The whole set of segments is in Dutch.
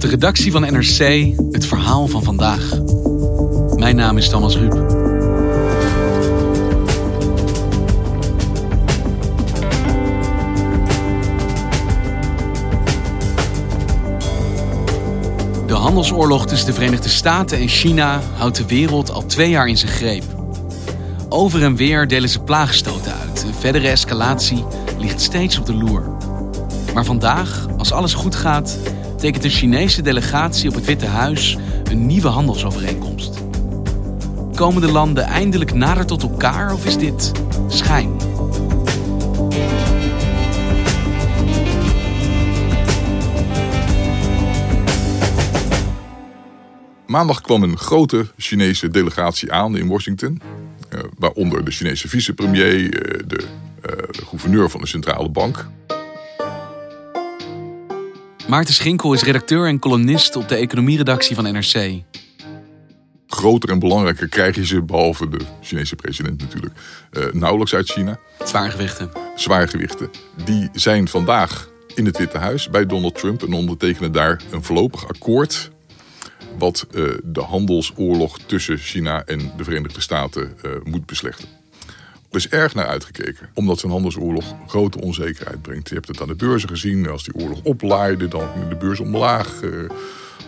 De redactie van NRC het verhaal van vandaag. Mijn naam is Thomas Ruip. De handelsoorlog tussen de Verenigde Staten en China houdt de wereld al twee jaar in zijn greep. Over en weer delen ze plaagstoten uit. Een verdere escalatie ligt steeds op de loer. Maar vandaag, als alles goed gaat, tekent de Chinese delegatie op het Witte Huis een nieuwe handelsovereenkomst. Komen de landen eindelijk nader tot elkaar of is dit schijn? Maandag kwam een grote Chinese delegatie aan in Washington. Uh, waaronder de Chinese vicepremier, de, uh, de gouverneur van de centrale bank. Maarten Schinkel is redacteur en columnist op de economieredactie van NRC. Groter en belangrijker krijg je ze, behalve de Chinese president natuurlijk, nauwelijks uit China. Zwaargewichten. Zwaargewichten. Die zijn vandaag in het Witte Huis bij Donald Trump en ondertekenen daar een voorlopig akkoord wat uh, de handelsoorlog tussen China en de Verenigde Staten uh, moet beslechten. Er is erg naar uitgekeken, omdat zo'n handelsoorlog grote onzekerheid brengt. Je hebt het aan de beurzen gezien, als die oorlog oplaaide, dan ging de beurs omlaag. Uh,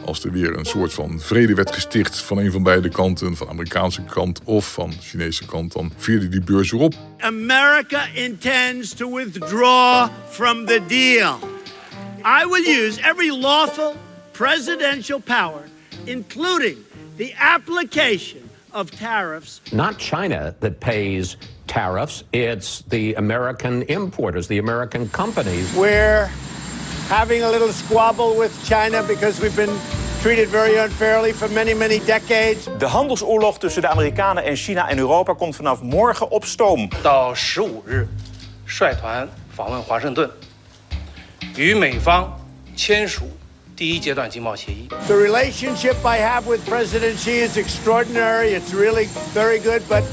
als er weer een soort van vrede werd gesticht van een van beide kanten, van de Amerikaanse kant of van de Chinese kant, dan vierde die beurs weer op. America intends to withdraw from the deal. I will use every lawful presidential power including the application of tariffs. Not China that pays tariffs, it's the American importers, the American companies. We're having a little squabble with China because we've been treated very unfairly for many, many decades. De handelsoorlog tussen de Amerikanen en China en Europa komt vanaf morgen op stoom. 到十五日，率团访问华盛顿，与美方签署 The relationship I have with President Xi is extraordinary. It's really very good, but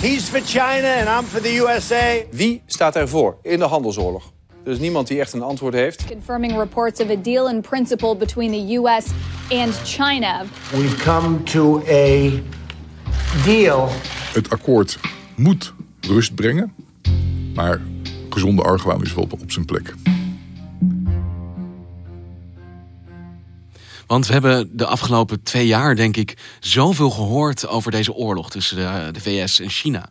he's for China and I'm for the USA. Wie staat ervoor in de handelsoorlog? Er is niemand die echt een antwoord heeft. Confirming reports of a deal in principle between the US and China. We've come to a deal. Het akkoord moet rust brengen, maar gezonde argwaan is wel op zijn plek. Want we hebben de afgelopen twee jaar, denk ik, zoveel gehoord over deze oorlog tussen de, de, VS en China.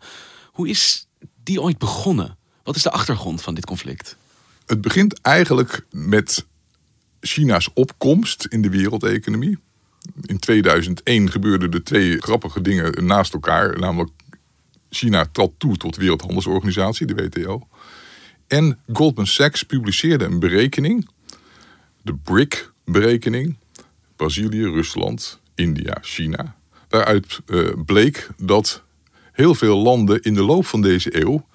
Hoe is die ooit begonnen? Wat is de achtergrond van dit conflict? Het begint eigenlijk met China's opkomst in de wereldeconomie. In 2001 gebeurden er twee grappige dingen naast elkaar. Namelijk China trad toe tot de Wereldhandelsorganisatie, de WTO. En Goldman Sachs publiceerde een berekening, de BRIC-berekening, Brazilië, Rusland, India, China. Waaruit uh, bleek dat heel veel landen in de loop van deze eeuw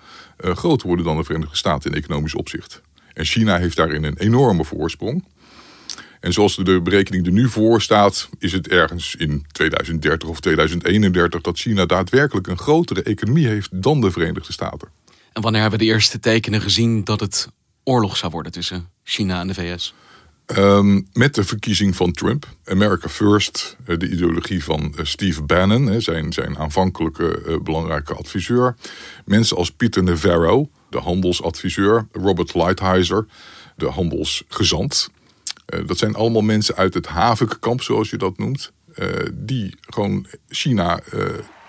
uh, groter worden dan de Verenigde Staten in economisch opzicht. En China heeft daarin een enorme voorsprong. En zoals de berekening er nu voor staat, is het ergens in 2030 of 2031 dat China daadwerkelijk een grotere economie heeft dan de Verenigde Staten. En wanneer hebben we de eerste tekenen gezien dat het oorlog zou worden tussen China en de VS? Um, met de verkiezing van Trump, America First, de ideologie van Steve Bannon, zijn, zijn aanvankelijke uh, belangrijke adviseur. Mensen als Peter Navarro, de handelsadviseur, Robert Lighthizer, de handelsgezant. Dat zijn allemaal mensen uit het havenkamp, zoals je dat noemt. Die gewoon China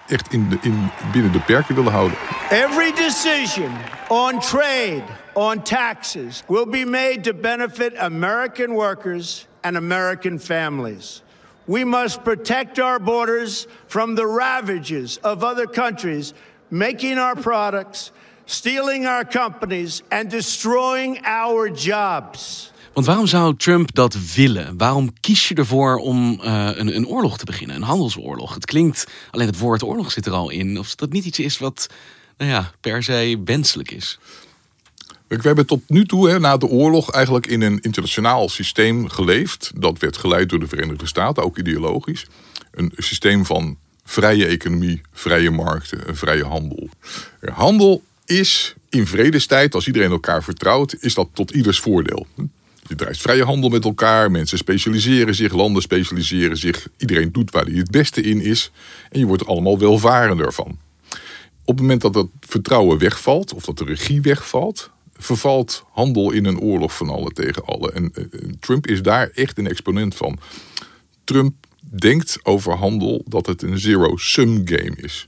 echt in de, in, binnen de perken willen houden. Every decision on trade, on taxes, will be made to benefit American workers and American families. We must protect our borders from the ravages of other countries making our products, stealing our companies, and destroying our jobs. Want waarom zou Trump dat willen? Waarom kies je ervoor om uh, een, een, oorlog te beginnen, een handelsoorlog? Het klinkt, alleen het woord oorlog zit er al in. Of dat niet iets is wat nou ja, per se wenselijk is. We hebben tot nu toe, hè, na de oorlog, eigenlijk in een internationaal systeem geleefd. Dat werd geleid door de Verenigde Staten, ook ideologisch. Een systeem van vrije economie, vrije markten, vrije handel. Handel is in vredestijd, als iedereen elkaar vertrouwt, is dat tot ieders voordeel. Je drijft vrije handel met elkaar, mensen specialiseren zich, landen specialiseren zich. Iedereen doet waar hij het beste in is en je wordt er allemaal welvarender van. Op het moment dat dat vertrouwen wegvalt, of dat de regie wegvalt, vervalt handel in een oorlog van alle tegen alle. En Trump is daar echt een exponent van. Trump denkt over handel dat het een zero-sum game is.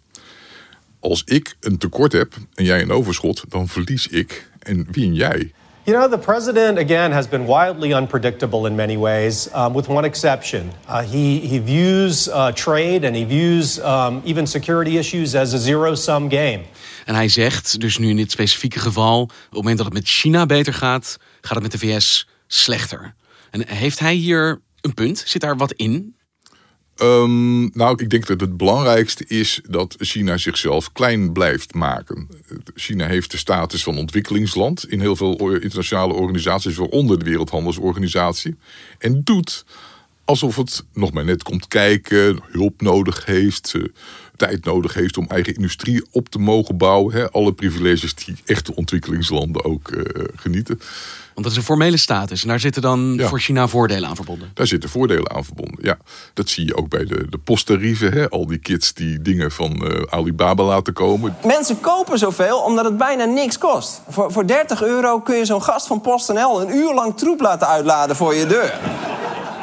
Als ik een tekort heb en jij een overschot, dan verlies ik en win jij. You know, the president, again, has been wildly unpredictable in many ways, um, with one exception. Uh, he, he views uh, trade and he views um, even security issues as a zero sum game. En hij zegt, dus nu in dit specifieke geval, op het moment dat het met China beter gaat, gaat het met de VS slechter. En heeft hij hier een punt? Zit daar wat in? Um, nou, ik denk dat het belangrijkste is dat China zichzelf klein blijft maken. China heeft de status van ontwikkelingsland in heel veel internationale organisaties, waaronder de Wereldhandelsorganisatie. En doet alsof het nog maar net komt kijken, hulp nodig heeft, tijd nodig heeft om eigen industrie op te mogen bouwen. Hè? Alle privileges die echte ontwikkelingslanden ook uh, genieten. Want dat is een formele status. En daar zitten dan ja. voor China voordelen aan verbonden. Daar zitten voordelen aan verbonden, ja. Dat zie je ook bij de, de posttarieven. Hè? Al die kids die dingen van uh, Alibaba laten komen. Mensen kopen zoveel omdat het bijna niks kost. Voor, voor 30 euro kun je zo'n gast van PostNL... een uur lang troep laten uitladen voor je deur.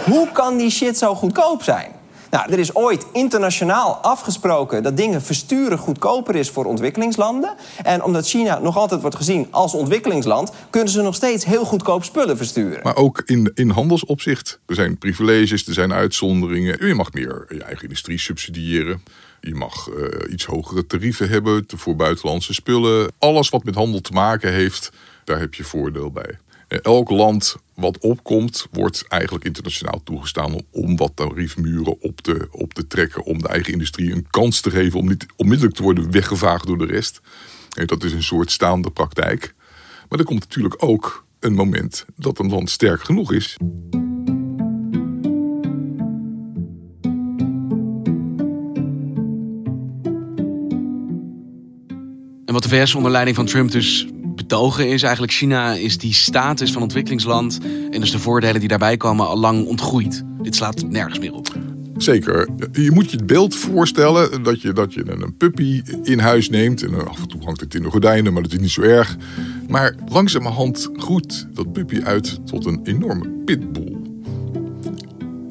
Hoe kan die shit zo goedkoop zijn? Nou, er is ooit internationaal afgesproken dat dingen versturen goedkoper is voor ontwikkelingslanden. En omdat China nog altijd wordt gezien als ontwikkelingsland, kunnen ze nog steeds heel goedkoop spullen versturen. Maar ook in, in handelsopzicht. Er zijn privileges, er zijn uitzonderingen. Je mag meer je eigen industrie subsidiëren. Je mag uh, iets hogere tarieven hebben voor buitenlandse spullen. Alles wat met handel te maken heeft, daar heb je voordeel bij. Elk land wat opkomt, wordt eigenlijk internationaal toegestaan om wat tariefmuren op te, op te trekken. Om de eigen industrie een kans te geven om niet onmiddellijk te worden weggevaagd door de rest. En dat is een soort staande praktijk. Maar er komt natuurlijk ook een moment dat een land sterk genoeg is. En wat de VS onder leiding van Trump dus betogen is eigenlijk China is die status van ontwikkelingsland en dus de voordelen die daarbij komen al lang ontgroeid. Dit slaat nergens meer op. Zeker. Je moet je het beeld voorstellen dat je, dat je een puppy in huis neemt. En af en toe hangt het in de gordijnen, maar dat is niet zo erg. Maar langzamerhand groeit dat puppy uit tot een enorme pitbull.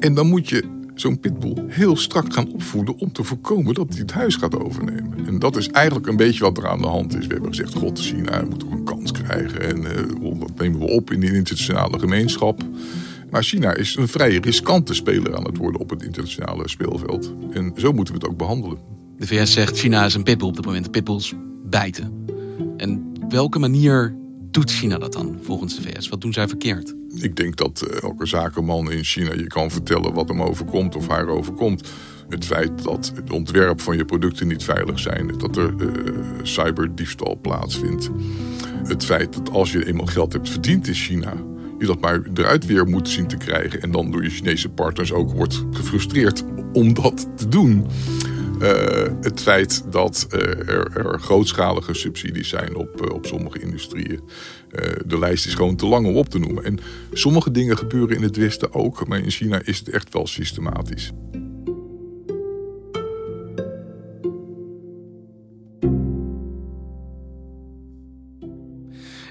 En dan moet je zo'n pitbull heel strak gaan opvoeden om te voorkomen dat hij het huis gaat overnemen. En dat is eigenlijk een beetje wat er aan de hand is. We hebben gezegd, god, China moet toch een kans krijgen en uh, dat nemen we op in de internationale gemeenschap. Maar China is een vrij riskante speler aan het worden op het internationale speelveld. En zo moeten we het ook behandelen. De VS zegt China is een pitbull op dit moment. Pitbulls bijten. En welke manier doet China dat dan volgens de VS? Wat doen zij verkeerd? Ik denk dat eh, elke zakenman in China je kan vertellen wat hem overkomt of haar overkomt. Het feit dat het ontwerp van je producten niet veilig zijn, dat er uh, cyberdiefstal plaatsvindt. Het feit dat als je eenmaal geld hebt verdiend in China, je dat maar eruit weer moet zien te krijgen. En dan door je Chinese partners ook wordt gefrustreerd om dat te doen. Uh, het feit dat uh, er, grootschalige subsidies zijn op, uh, op sommige industrieën. de lijst is gewoon te lang om op te noemen. En sommige dingen gebeuren in het Westen ook, maar in China is het echt wel systematisch.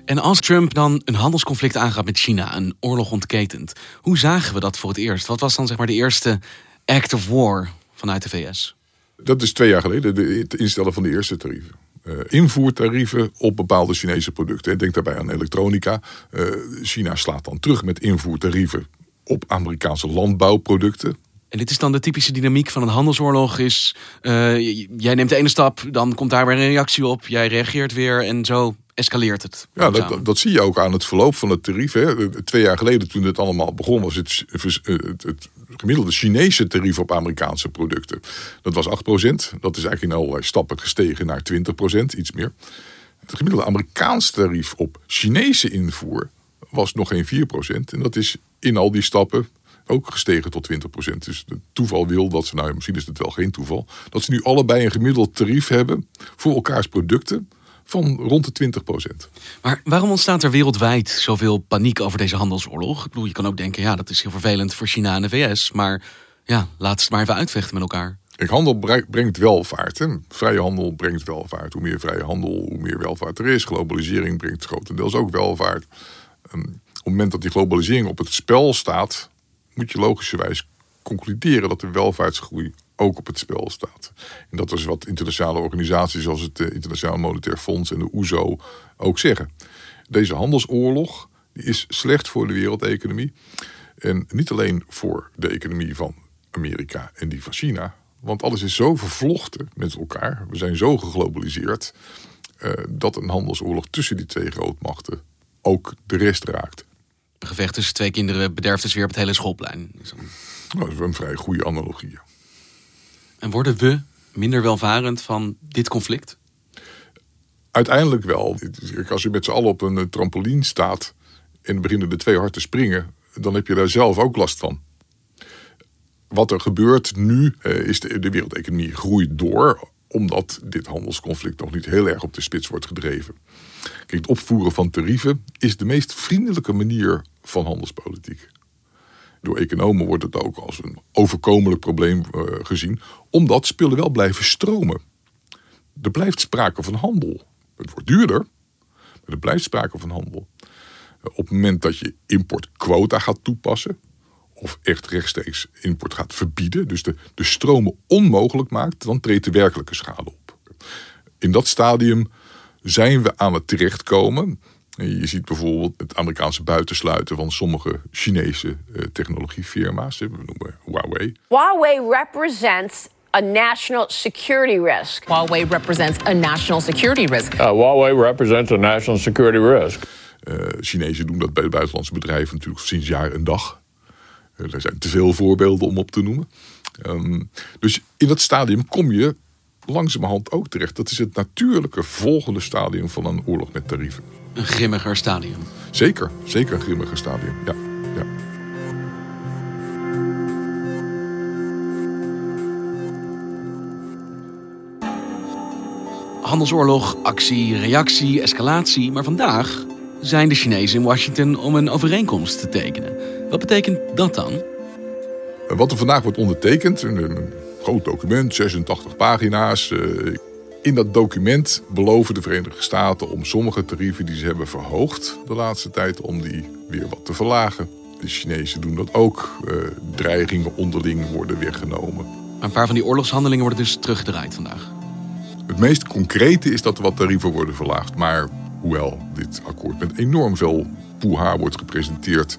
En als Trump dan een handelsconflict aangaat met China, een oorlog ontketent, hoe zagen we dat voor het eerst? Wat was dan zeg maar de eerste act of war vanuit de VS? Dat is twee jaar geleden, de, het instellen van de eerste tarieven. Uh, invoertarieven op bepaalde Chinese producten. Denk daarbij aan elektronica. Uh, China slaat dan terug met invoertarieven op Amerikaanse landbouwproducten. En dit is dan de typische dynamiek van een handelsoorlog. Is, uh, jij neemt de ene stap, dan komt daar weer een reactie op. Jij reageert weer en zo escaleert het. Ja, dat, dat, zie je ook aan het verloop van het tarief. Hè. Twee jaar geleden toen het allemaal begon was het, het, het gemiddelde Chinese tarief op Amerikaanse producten. Dat was 8%. Dat is eigenlijk in allerlei stappen gestegen naar 20%, iets meer. Het gemiddelde Amerikaans tarief op Chinese invoer was nog geen 4%. En dat is in al die stappen ook gestegen tot 20%. Dus het toeval wil dat ze, nou misschien is het wel geen toeval, dat ze nu allebei een gemiddeld tarief hebben voor elkaars producten van rond de 20% Maar waarom ontstaat er wereldwijd zoveel paniek over deze handelsoorlog? Ik bedoel, je kan ook denken, ja, dat is heel vervelend voor China en de VS. Maar ja, laat het maar even uitvechten met elkaar. Kijk, handel brengt welvaart. Hè? Vrije handel brengt welvaart. Hoe meer vrije handel, hoe meer welvaart er is. Globalisering brengt grotendeels ook welvaart. Um, op het moment dat die globalisering op het spel staat, moet je logischerwijs concluderen dat de welvaartsgroei ook op het spel staat. En dat is wat internationale organisaties zoals het eh, Internationaal Monetair Fonds en de OESO e ook zeggen. Deze handelsoorlog die is slecht voor de wereldeconomie. En niet alleen voor de economie van Amerika en die van China. Want alles is zo vervlochten met elkaar. We zijn zo geglobaliseerd. Uh, dat een handelsoorlog tussen die twee grootmachten ook de rest raakt. Een gevecht tussen twee kinderen bederft dus weer op het hele schoolplein. Dat is een vrij goede analogie. En worden we minder welvarend van dit conflict? Uiteindelijk wel. Als je met z'n allen op een eh, trampoline staat en beginnen de twee hard te springen, dan heb je daar zelf ook last van. Wat er gebeurt nu eh, is de, de wereldeconomie groeit door, omdat dit handelsconflict nog niet heel erg op de spits wordt gedreven. Kijk, het opvoeren van tarieven is de meest vriendelijke manier van handelspolitiek. Door economen wordt het ook als een overkomelijk probleem uh, gezien, omdat spullen wel blijven stromen. Er blijft sprake van handel. Het wordt duurder, maar er blijft sprake van handel. Op het moment dat je importquota gaat toepassen, of echt rechtstreeks import gaat verbieden, dus de, de stromen onmogelijk maakt, dan treedt de werkelijke schade op. In dat stadium zijn we aan het terechtkomen je ziet bijvoorbeeld het Amerikaanse buitensluiten van sommige Chinese uh, technologiefirma's. We noemen Huawei. Huawei represents a national security risk. Huawei represents a national security risk. Uh, Huawei represents a national security risk. Uh, Chinezen doen dat bij de buitenlandse bedrijven natuurlijk sinds jaar en dag. er zijn te veel voorbeelden om op te noemen. Um, dus in dat stadium kom je langzamerhand ook terecht. Dat is het natuurlijke volgende stadium van een oorlog met tarieven een grimmiger stadium. Zeker, zeker een grimmiger stadium, ja. ja. Handelsoorlog, actie, reactie, escalatie. Maar vandaag zijn de Chinezen in Washington om een overeenkomst te tekenen. Wat betekent dat dan? Wat er vandaag wordt ondertekend, een groot document, 86 pagina's. Eh, in dat document beloven de Verenigde Staten om sommige tarieven die ze hebben verhoogd de laatste tijd, om die weer wat te verlagen. De Chinezen doen dat ook. Uh, dreigingen onderling worden weggenomen. een paar van die oorlogshandelingen worden dus teruggedraaid vandaag. Het meest concrete is dat er wat tarieven worden verlaagd. Maar hoewel dit akkoord met enorm veel poeha wordt gepresenteerd.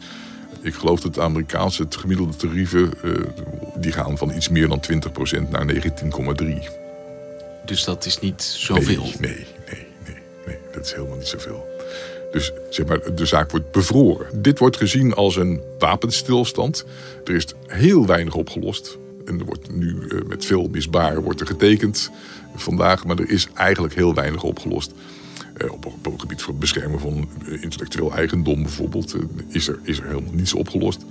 Ik geloof dat de Amerikaanse het gemiddelde tarieven uh, die gaan van iets meer dan 20% naar 19,3%. Dus dat is niet zoveel. Nee, nee, nee, nee, dat is helemaal niet zoveel. Dus zeg maar, de zaak wordt bevroren. Dit wordt gezien als een wapenstilstand. Er is heel weinig opgelost. En er wordt nu eh, met veel misbaar wordt er getekend vandaag. Maar er is eigenlijk heel weinig opgelost. Uh, op, het gebied van het beschermen van uh, intellectueel eigendom bijvoorbeeld... is, er, is er helemaal niets opgelost.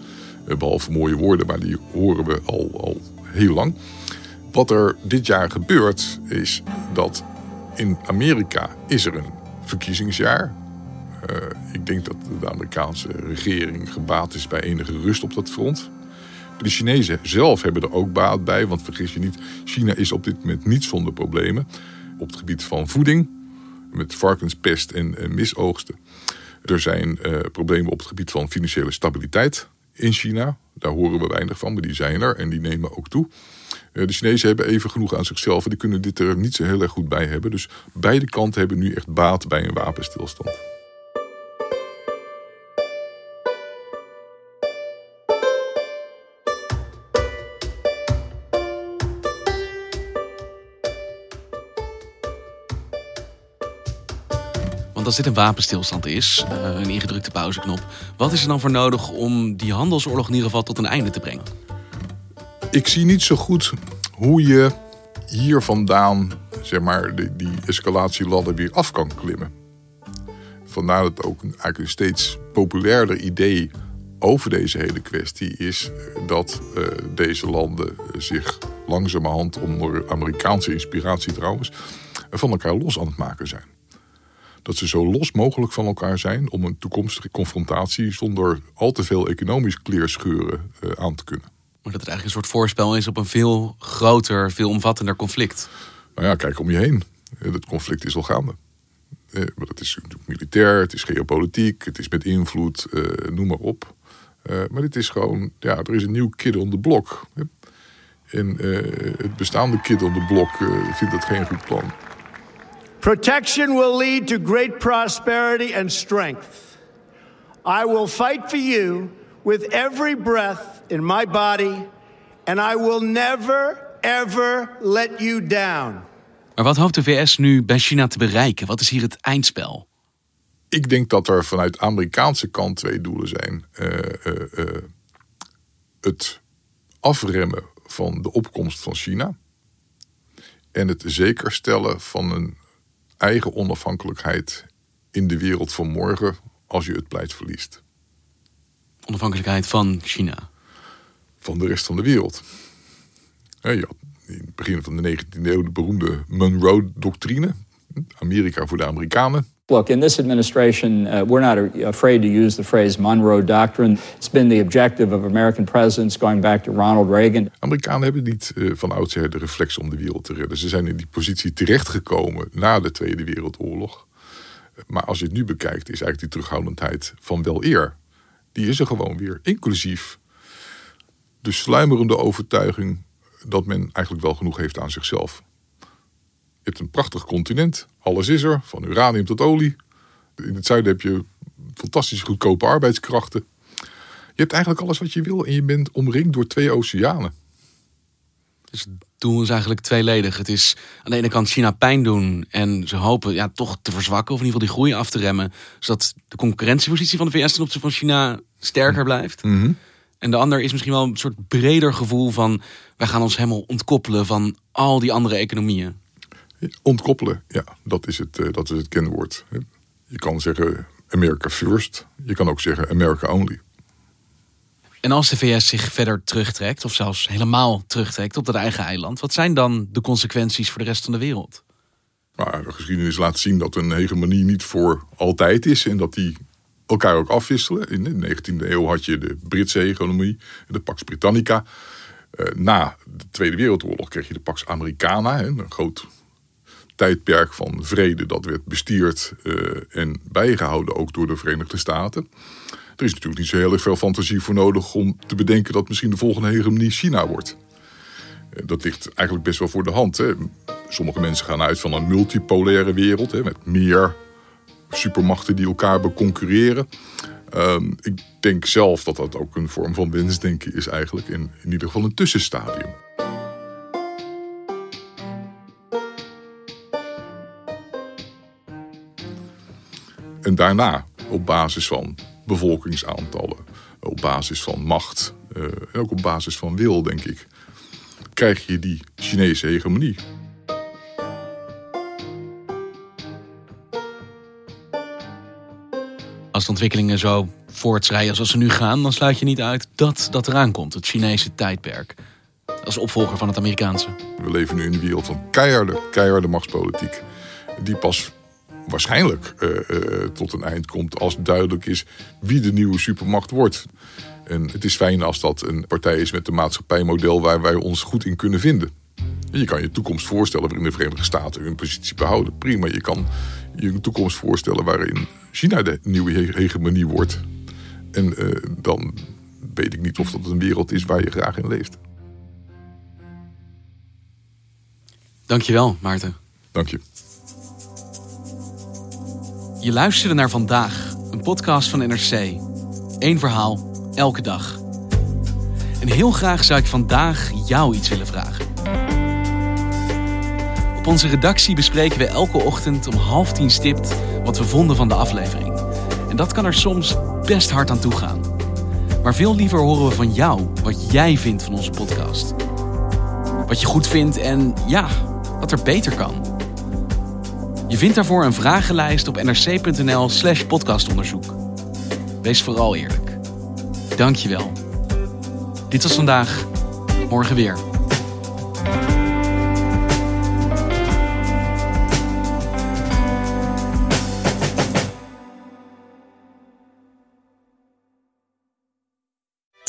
behalve mooie woorden, maar die horen we al, al heel lang. Wat er dit jaar gebeurt is dat in Amerika is er een verkiezingsjaar. Uh, ik denk dat de Amerikaanse regering gebaat is bij enige rust op dat front. De Chinezen zelf hebben er ook baat bij, want vergis je niet, China is op dit moment niet zonder problemen. Op het gebied van voeding, met varkenspest en, en misoogsten. Er zijn uh, problemen op het gebied van financiële stabiliteit in China. Daar horen we weinig van, maar die zijn er en die nemen ook toe. Uh, de Chinezen hebben even genoeg aan zichzelf en die kunnen dit er niet zo heel erg goed bij hebben. Dus beide kanten hebben nu echt baat bij een wapenstilstand. Want als dit een wapenstilstand is, uh, een ingedrukte pauzeknop, wat is er dan voor nodig om die handelsoorlog in ieder geval tot een einde te brengen? Ik zie niet zo goed hoe je hier vandaan zeg maar, die, die escalatieladder weer af kan klimmen. Vandaar dat ook eigenlijk een steeds populairder idee over deze hele kwestie is dat uh, deze landen zich langzamerhand onder Amerikaanse inspiratie trouwens van elkaar los aan het maken zijn dat ze zo los mogelijk van elkaar zijn om een toekomstige confrontatie zonder al te veel economisch kleerscheuren aan te kunnen. Maar dat het eigenlijk een soort voorspel is op een veel groter, veel omvattender conflict. Nou ja, kijk om je heen. Het conflict is al gaande. Eh, maar dat is natuurlijk militair, het is geopolitiek, het is met invloed, eh, noem maar op. Uh, maar dit is gewoon, ja, er is een nieuw kid on the block. En het bestaande kid on the block vindt dat geen goed plan. Protection will lead to great prosperity and strength. I will fight for you with every breath in my body, and I will never, ever let you down. Maar wat hoopt de VS nu bij China te bereiken? Wat is hier het eindspel? Ik denk dat er vanuit de Amerikaanse kant twee doelen zijn. Uh, uh, uh, het afremmen van de opkomst van China. En het zekerstellen van een eigen onafhankelijkheid in de wereld van morgen als je het pleit verliest. Onafhankelijkheid van China? Van de rest van de wereld. Je had in het begin van de 19e eeuw de beroemde Monroe-doctrine. Amerika voor de Amerikanen. Look, in this administration, uh, we're not afraid to use the phrase Monroe Doctrine. It's been the objective of American presidents going back to Ronald Reagan. Amerikanen hebben niet uh, van oudsher de reflex om de wereld te redden. Ze zijn in die positie terechtgekomen na de Tweede Wereldoorlog. Maar als je het nu bekijkt, is eigenlijk die terughoudendheid van wel eer. Die is er gewoon weer, inclusief de sluimerende overtuiging dat men eigenlijk wel genoeg heeft aan zichzelf. Je hebt een prachtig continent. Alles is er, van uranium tot olie. In het zuiden heb je fantastisch goedkope arbeidskrachten. Je hebt eigenlijk alles wat je wil en je bent omringd door twee oceanen. Dus het doel is eigenlijk tweeledig. Het is aan de ene kant China pijn doen en ze hopen ja, toch te verzwakken of in ieder geval die groei af te remmen. Zodat de concurrentiepositie van de VS ten opzichte van China sterker blijft. Mhm. En de ander is misschien wel een soort breder gevoel van wij gaan ons helemaal ontkoppelen van al die andere economieën. Ontkoppelen, ja, dat is het, uh, dat is het kenwoord. Je kan zeggen America first, je kan ook zeggen America only. En als de VS zich verder terugtrekt, of zelfs helemaal terugtrekt op dat eigen eiland, wat zijn dan de consequenties voor de rest van de wereld? Nou, de geschiedenis laat zien dat een hegemonie niet voor altijd is en dat die elkaar ook afwisselen. In de 19e eeuw had je de Britse hegemonie, de Pax Britannica. Uh, na de Tweede Wereldoorlog kreeg je de Pax Americana, een groot tijdperk van vrede dat werd bestierd uh, en bijgehouden ook door de Verenigde Staten. Er is natuurlijk niet zo heel erg veel fantasie voor nodig om te bedenken dat misschien de volgende hegemonie China wordt. Uh, dat ligt eigenlijk best wel voor de hand. Hè. Sommige mensen gaan uit van een multipolaire wereld hè, met meer supermachten die elkaar beconcurreren. Uh, ik denk zelf dat dat ook een vorm van wensdenken is eigenlijk. In, in ieder geval een tussenstadium. En daarna, op basis van bevolkingsaantallen, op basis van macht en ook op basis van wil, denk ik, krijg je die Chinese hegemonie. Als de ontwikkelingen zo voortschrijden zoals ze nu gaan, dan sluit je niet uit dat dat eraan komt, het Chinese tijdperk. Als opvolger van het Amerikaanse. We leven nu in een wereld van keiharde, keiharde machtspolitiek. Die pas waarschijnlijk uh, uh, tot een eind komt als duidelijk is wie de nieuwe supermacht wordt. En het is fijn als dat een partij is met een maatschappijmodel waar wij ons goed in kunnen vinden. Je kan je toekomst voorstellen waarin de Verenigde Staten hun positie behouden. Prima, je kan je toekomst voorstellen waarin China de nieuwe hegemonie wordt. En uh, dan weet ik niet of dat een wereld is waar je graag in leeft. Dankjewel, Maarten. Dank je. Je luisterde naar Vandaag, een podcast van NRC. Eén verhaal, elke dag. En heel graag zou ik vandaag jou iets willen vragen. Op onze redactie bespreken we elke ochtend om half tien stipt wat we vonden van de aflevering. En dat kan er soms best hard aan toe gaan. Maar veel liever horen we van jou wat jij vindt van onze podcast. Wat je goed vindt en ja, wat er beter kan. Je vindt daarvoor een vragenlijst op nrc.nl/slash podcastonderzoek. Wees vooral eerlijk. Dank je wel. Dit was vandaag. Morgen weer.